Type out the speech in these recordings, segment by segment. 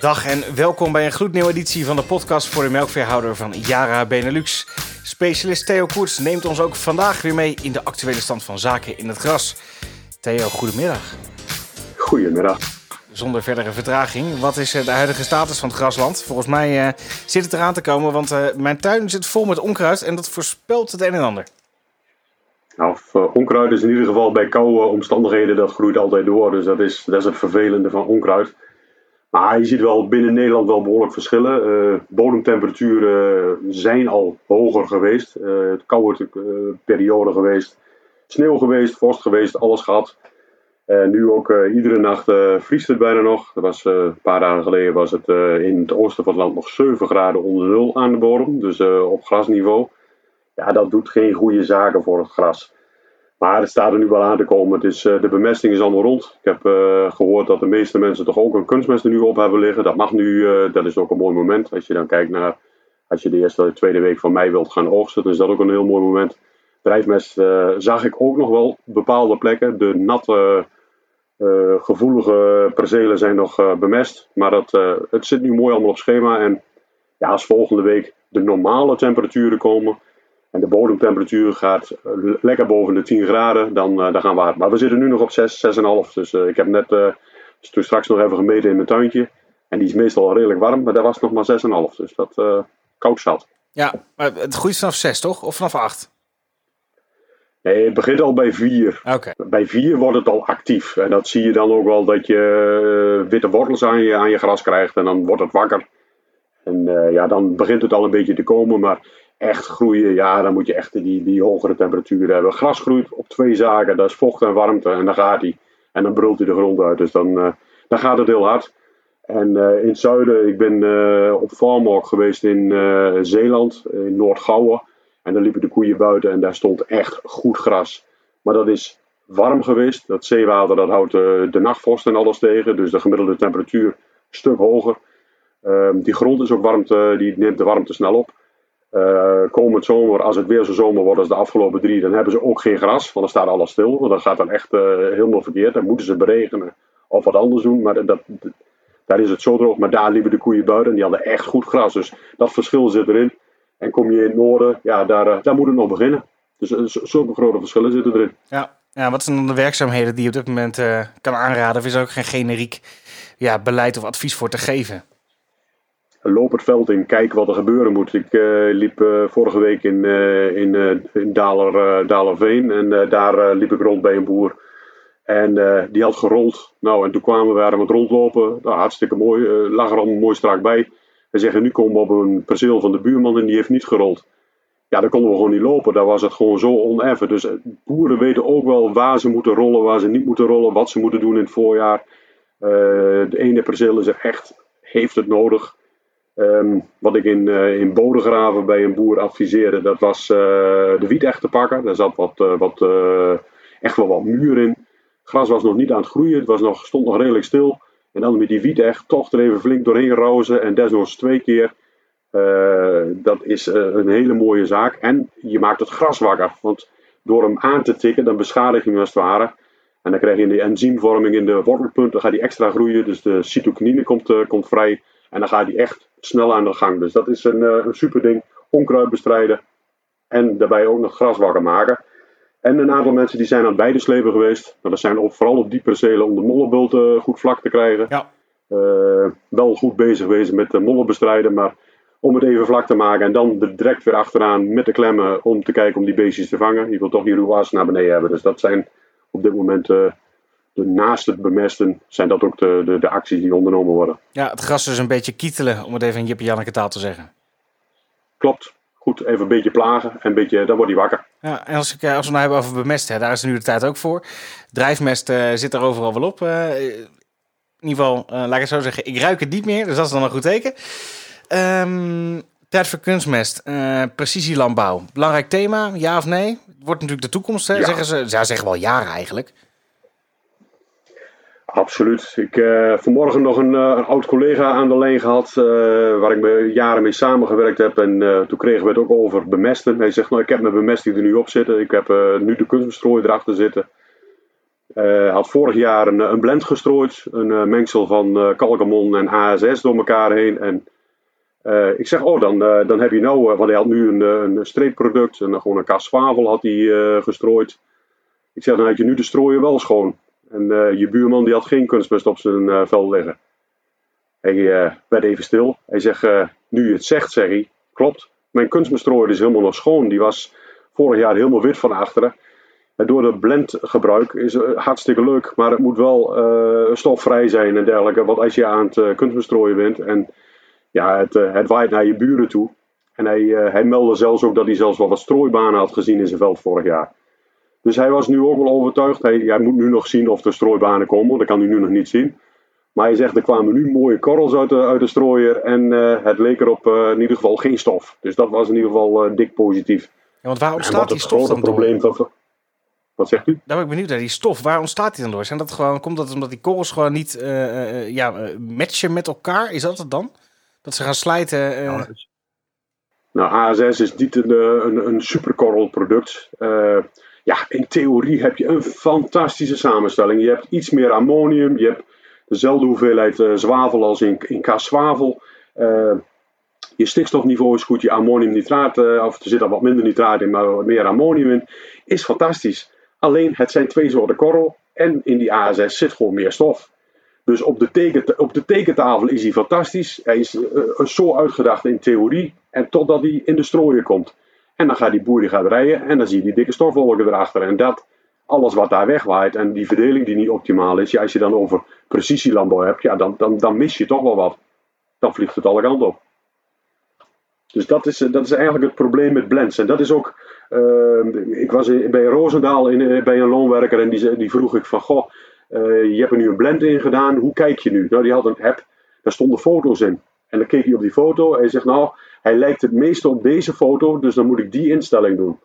Dag en welkom bij een gloednieuwe editie van de podcast voor de melkveehouder van Yara Benelux. Specialist Theo Koerts neemt ons ook vandaag weer mee in de actuele stand van zaken in het gras. Theo, goedemiddag. Goedemiddag. Zonder verdere vertraging, wat is eh, de huidige status van het grasland? Volgens mij uh, zit het eraan te komen, want uh, mijn tuin zit vol met onkruid en dat voorspelt het een en ander. Nou, onkruid is in ieder geval bij koude omstandigheden, dat groeit altijd door. Dus dat is, dat is het vervelende van onkruid. Maar je ziet wel binnen Nederland wel behoorlijk verschillen. Uh, bodemtemperaturen zijn al hoger geweest. Uh, het koude periode geweest. Sneeuw geweest, vorst geweest, alles gehad. En nu ook iedere nacht vriest het bijna nog. Dat was, een paar dagen geleden was het in het oosten van het land nog 7 graden onder nul aan de bodem. Dus op grasniveau. Ja, dat doet geen goede zaken voor het gras. Maar het staat er nu wel aan te komen. Uh, de bemesting is allemaal rond. Ik heb uh, gehoord dat de meeste mensen toch ook een kunstmest er nu op hebben liggen. Dat mag nu, uh, dat is ook een mooi moment. Als je dan kijkt naar, als je de eerste de tweede week van mei wilt gaan oogsten, dan is dat ook een heel mooi moment. Drijfmest zag ik ook nog wel bepaalde plekken. De natte, gevoelige percelen zijn nog bemest. Maar dat, het zit nu mooi allemaal op schema. En ja, als volgende week de normale temperaturen komen en de bodemtemperatuur gaat eh, lekker boven de 10 graden, dan, uh, dan gaan we hard. Maar we zitten nu nog op 6, 6,5. Dus uh, ik heb net toen straks nog even gemeten in mijn tuintje. En die is meestal redelijk warm, maar daar was nog maar 6,5. Dus dat uh, koud zat. Ja, maar het groeit vanaf 6 toch? Of vanaf 8? Nee, het begint al bij 4. Okay. Bij 4 wordt het al actief. En dat zie je dan ook wel dat je witte wortels aan je, aan je gras krijgt. En dan wordt het wakker. En ja, dan begint het al een beetje te komen. Maar echt groeien, ja, dan moet je echt die, die hogere temperaturen hebben. Gras groeit op twee zaken, dat is vocht en warmte, en dan gaat hij. En dan brult hij de grond uit, dus dan, uh, dan gaat het heel hard. En uh, in het zuiden, ik ben uh, op farmwalk geweest in Zeeland, in Noord-Gouwen. En daar liepen de koeien buiten en daar stond echt goed gras. Maar dat is warm geweest. Dat zeewater dat houdt de nachtvorst en alles tegen. Dus de gemiddelde temperatuur een stuk hoger. Ehm, die grond is ook warmte, die neemt de warmte snel op. Uh, komend zomer, als het weer zo zomer wordt als de afgelopen drie, dan hebben ze ook geen gras, want dan staat alles stil. Want dan gaat dan echt uh, helemaal verkeerd. Dan moeten ze beregenen of wat anders doen. Maar dat, dat, daar is het zo droog. Maar daar liepen de koeien buiten en die hadden echt goed gras. Dus dat verschil zit erin. En kom je in het noorden, ja, daar, uh, daar moet het nog beginnen. Dus zulke grote verschillen zitten erin. Ja. ja, wat zijn dan de werkzaamheden die je op dit moment kan aanraden? Of is er ook geen generiek ja, beleid of advies voor te geven? Loop het veld in, kijk wat er gebeuren moet. Ik uh, liep uh, vorige week in, uh, in, in Daler, Dalerveen en daar liep ik rond bij een boer. En die had gerold. Nou, en toen kwamen we aan het rondlopen. Nou, hartstikke mooi. lag er allemaal mooi strak bij. We zeggen, nu komen we op een perceel van de buurman en die heeft niet gerold. Ja, dan konden we gewoon niet lopen. Daar was het gewoon zo oneffen. Dus boeren weten ook wel waar ze moeten rollen, waar ze niet moeten rollen, wat ze moeten doen in het voorjaar. de ene perceel is er echt, heeft het nodig. Um, wat ik in, uh, in Bodegraven bij een boer adviseerde, dat was uh, de wiet echt te pakken. Daar zat wat, uh, wat, echt wel wat muur in. Gras was nog niet aan het groeien, het was nog, stond nog redelijk stil. En dan met die wiet echt toch er even flink doorheen rozen en desnoods twee keer. dat is een hele mooie zaak. En je maakt het gras wakker, want door hem aan te tikken, dan beschadig je hem als het ware. En dan krijg je de enzymvorming in de wortelpunten, gaat die extra groeien. Dus de cytokinine komt, komt vrij. En dan gaat hij echt snel aan de gang. Dus dat is een, uh, een super ding. Onkruid bestrijden. En daarbij ook nog gras wakker maken. En een aantal mensen die zijn aan beide slepen geweest. Nou, dat zijn op, vooral op die percelen om de mollenbult uh, goed vlak te krijgen. Ja. Uh, wel goed bezig geweest met de mollen bestrijden. Maar om het even vlak te maken. En dan er direct weer achteraan met de klemmen om te kijken om die beestjes te vangen. Je wilt toch die ruwa's naar beneden hebben. Dus dat zijn op dit moment naast het bemesten zijn dat ook de, de, de, acties die ondernomen worden. Ja, het gras is een beetje kietelen, om het even in Jippe Janneke taal te zeggen. Klopt. Goed, even een beetje plagen en een beetje, dan wordt hij wakker. Ja, en als, ik, eh, als we nou hebben over bemesten, daar is nu de tijd ook voor. Drijfmest uh, zit er overal wel op. Uh, in ieder geval, uh, laat ik het zo zeggen, ik ruik het niet meer, dus dat is dan een goed teken. Um, tijd voor kunstmest, precisielandbouw. Belangrijk thema, ja of nee? Het wordt natuurlijk de toekomst, hè? Ja. zeggen ze. Ja, zeggen wel jaren eigenlijk. Absoluut. Ik heb uh, vanmorgen nog een, uh, een, oud collega aan de lijn gehad, uh, waar ik me jaren mee samengewerkt heb. En toen kregen we het ook over bemesten. Hij zegt, nou ik heb mijn bemesting er nu op zitten. Ik heb nu de kunstbestrooier erachter zitten. had vorig jaar een, een blend gestrooid. Een mengsel van Calgamon en ASS door elkaar heen. En ik zeg, oh, dan, dan heb je nou, want hij had nu een, een streepproduct. En gewoon een kaas zwavel had hij gestrooid. Ik zeg, dan had je nu de strooien wel schoon. En je buurman die had geen kunstmest op zijn vel liggen. Hij werd even stil. Hij zegt, nu je het zegt, zeg hij, klopt. Mijn kunstmeststrooier is helemaal nog schoon. Die was vorig jaar helemaal wit van achteren. En door het blendgebruik is het hartstikke leuk, maar het moet wel stofvrij zijn en dergelijke. Want als je aan het uh, kunstmestrooien bent en ja, het, het waait naar je buren toe. En hij, hij meldde zelfs ook dat hij zelfs wel wat strooibanen had gezien in zijn veld vorig jaar. Dus hij was nu ook wel overtuigd. Hij, hij moet nu nog zien of er strooibanen komen, dat kan hij nu nog niet zien. Maar hij zegt, er kwamen nu mooie korrels uit de, uit de strooier en het leek erop in ieder geval geen stof. Dus dat was in ieder geval dik positief. Ja, want waar ontstaat die stof dan probleem door? Wat zegt u? Daar ben ik benieuwd naar. Die stof, waar ontstaat die dan door? Zijn dat gewoon, komt dat omdat die korrels gewoon niet uh, ja, matchen met elkaar? Is dat het dan? Dat ze gaan slijten? Uh... Nou, nou, ASS is niet een, een, een superkorrelproduct. Ja, in theorie heb je een fantastische samenstelling. Je hebt iets meer ammonium, je hebt dezelfde hoeveelheid zwavel als in, in zwavel. Je stikstofniveau is goed, je ammoniumnitraat, uh, of er zit al wat minder nitraat in, maar wat meer ammonium in, is fantastisch. Alleen het zijn twee soorten korrel en in die ASS zit gewoon meer stof. Dus op de, teken, op de tekentafel is hij fantastisch. Hij is zo uitgedacht in theorie en totdat hij in de strooien komt. En dan gaat die boer die gaat rijden en dan zie je die dikke stofwolken erachter. En dat, alles wat daar wegwaait en die verdeling die niet optimaal is, ja, als je dan over precisielandbouw hebt, ja, dan, dan, dan mis je toch wel wat. Dan vliegt het alle kanten op. Dus dat is, dat is eigenlijk het probleem met blends. En dat is ook. Uh, ik was bij Roosendaal in, eh, bij een loonwerker en die, die vroeg ik van: Goh, uh, je hebt er nu een blend in gedaan, hoe kijk je nu? Nou, die had een app, daar stonden foto's in. En dan keek hij op die foto en hij zegt: Nou, hij lijkt het meeste op deze foto, dus dan moet ik die instelling doen.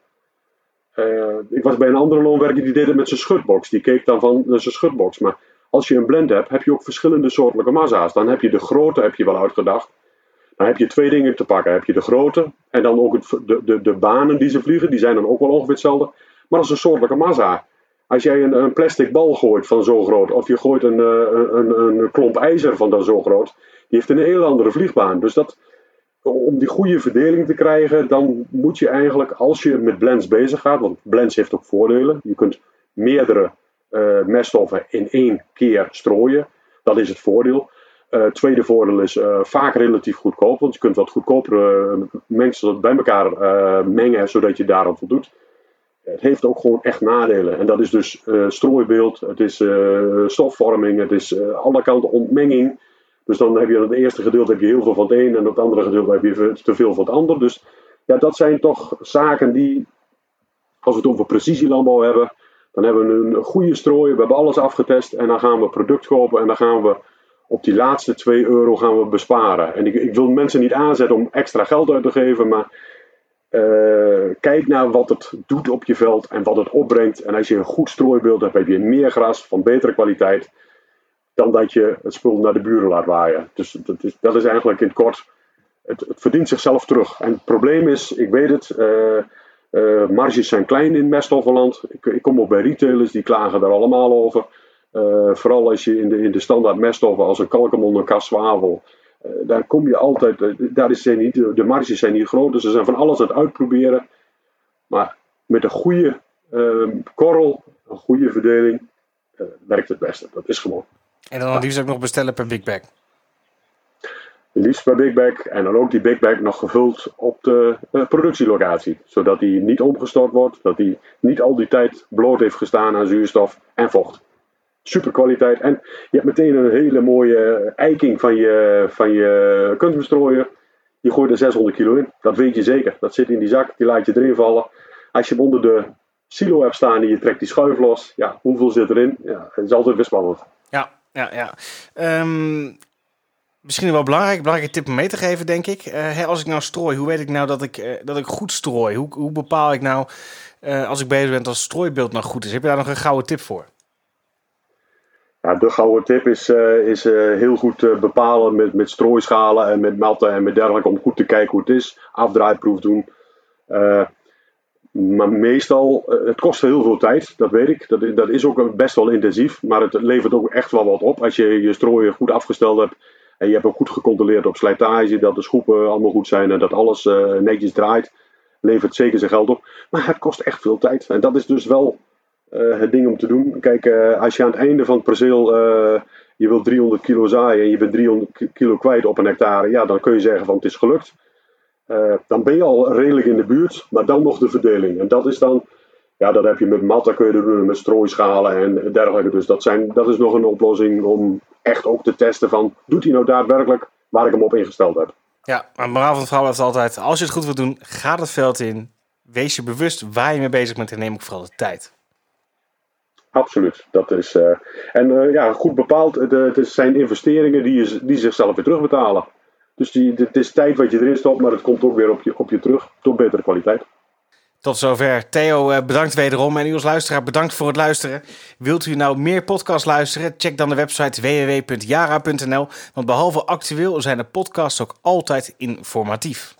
Uh, ik was bij een andere loonwerker die deed het met zijn schutbox. Die keek dan van zijn schutbox. Maar als je een blend hebt, heb je ook verschillende soortelijke massa's. Dan heb je de grootte heb je wel uitgedacht. Dan heb je twee dingen te pakken. Heb je de grootte en dan ook het, de, de, de banen die ze vliegen, die zijn dan ook wel ongeveer hetzelfde. Maar dat is een soortelijke massa. Als jij een, een plastic bal gooit van zo groot, of je gooit een, eh, een, een klomp ijzer van dan zo groot, die heeft een heel andere vliegbaan. Dus dat, om die goede verdeling te krijgen, dan moet je eigenlijk, als je met blends bezig gaat, want blends heeft ook voordelen. Je kunt meerdere uh, meststoffen in één keer strooien. Dat is het voordeel. Uh, tweede voordeel is uh, vaak relatief goedkoop, want je kunt wat goedkopere mengsels bij elkaar mengen, zodat je daaraan voldoet. Het heeft ook gewoon echt nadelen. En dat is dus strooibeeld, het is stofvorming, het is alle kanten ontmenging. Dus dan heb je het eerste gedeelte heb je heel veel van het een en het andere gedeelte heb je te veel van het ander. Dus ja, dat zijn toch zaken die, als we het over precisielandbouw hebben, dan hebben we een goede strooi, we hebben alles afgetest en dan gaan we product kopen en dan gaan we op die laatste 2 euro gaan we besparen. En ik, ik, wil mensen niet aanzetten om extra geld uit te geven, maar uh, kijk naar wat het doet op je veld en wat het opbrengt. En als je een goed strooibeeld hebt, heb je meer gras van betere kwaliteit dan dat je het spul naar de buren laat waaien. Dus dat is, dat is eigenlijk in het kort, het, het, verdient zichzelf terug. En het probleem is, ik weet het, uh, uh, marges zijn klein in meststoffenland. Ik, ik kom op bij retailers, die klagen daar allemaal over. Uh, vooral als je in de, in de standaard meststoffen als een kalkemon, een kaswavel, daar kom je altijd, daar is niet, de marges zijn niet groot, dus ze zijn van alles aan het uitproberen. Maar met een goede korrel, een goede verdeling, werkt het beste. Dat is gewoon. En dan liefst ook nog bestellen per Big Bag. Liefst per Big Bag en dan ook die Big Bag nog gevuld op de productielocatie. Zodat die niet omgestort wordt, dat die niet al die tijd bloot heeft gestaan aan zuurstof en vocht super kwaliteit. En je hebt meteen een hele mooie eiking van je, van je kunstbestrooier. Je gooit er 600 kilo in. Dat weet je zeker. Dat zit in die zak, die laat je erin vallen. Als je hem onder de silo hebt staan en je trekt die schuif los, ja, hoeveel zit erin? Ja, het is altijd weer spannend. Ja, ja, ja. Um, misschien wel belangrijk, belangrijke tip om mee te geven, denk ik. Uh, als ik nou strooi, hoe weet ik nou dat ik, uh, dat ik goed strooi? Hoe, hoe bepaal ik nou, uh, als ik bezig ben, dat strooibeeld nou goed is? Heb je daar nog een gouden tip voor? Ja, de gouden tip is, is heel goed bepalen met, met strooischalen en met matten en met dergelijke om goed te kijken hoe het is. Afdraaiproef doen. Maar meestal, uh, het kost heel veel tijd, dat weet ik. Dat, dat is ook best wel intensief, maar het levert ook echt wel wat op. Als je je strooien goed afgesteld hebt en je hebt ook goed gecontroleerd op slijtage, dat de schoepen allemaal goed zijn en dat alles uh, netjes draait, levert zeker zijn geld op. Maar het kost echt veel tijd. En dat is dus wel uh, het ding om te doen. Kijk, als je aan het einde van het perceel je wilt 300 kilo zaaien en je bent 300 kilo kwijt op een hectare, ja, dan kun je zeggen van het is gelukt. Uh, dan ben je al redelijk in de buurt, maar dan nog de verdeling. En dat is dan, ja, dat heb je met matten kun je doen, met strooischalen en dergelijke. Dus dat, zijn, dat is nog een oplossing om echt ook te testen van, doet hij nou daadwerkelijk waar ik hem op ingesteld heb. Ja, maar moraal van het verhaal is altijd, als je het goed wilt doen, ga het veld in. Wees je bewust waar je mee bezig bent en neem ook vooral de tijd. Absoluut. Dat is, uh, en uh, ja, goed bepaald, de, het zijn investeringen die, je, die zichzelf weer terugbetalen. Dus het is tijd wat je erin stopt, maar het komt ook weer op je, op je terug tot betere kwaliteit. Tot zover. Theo, eh, bedankt wederom. En u als luisteraar, bedankt voor het luisteren. Wilt u nou meer podcasts luisteren? Check dan de website www.jara.nl. Want behalve actueel zijn de podcasts ook altijd informatief.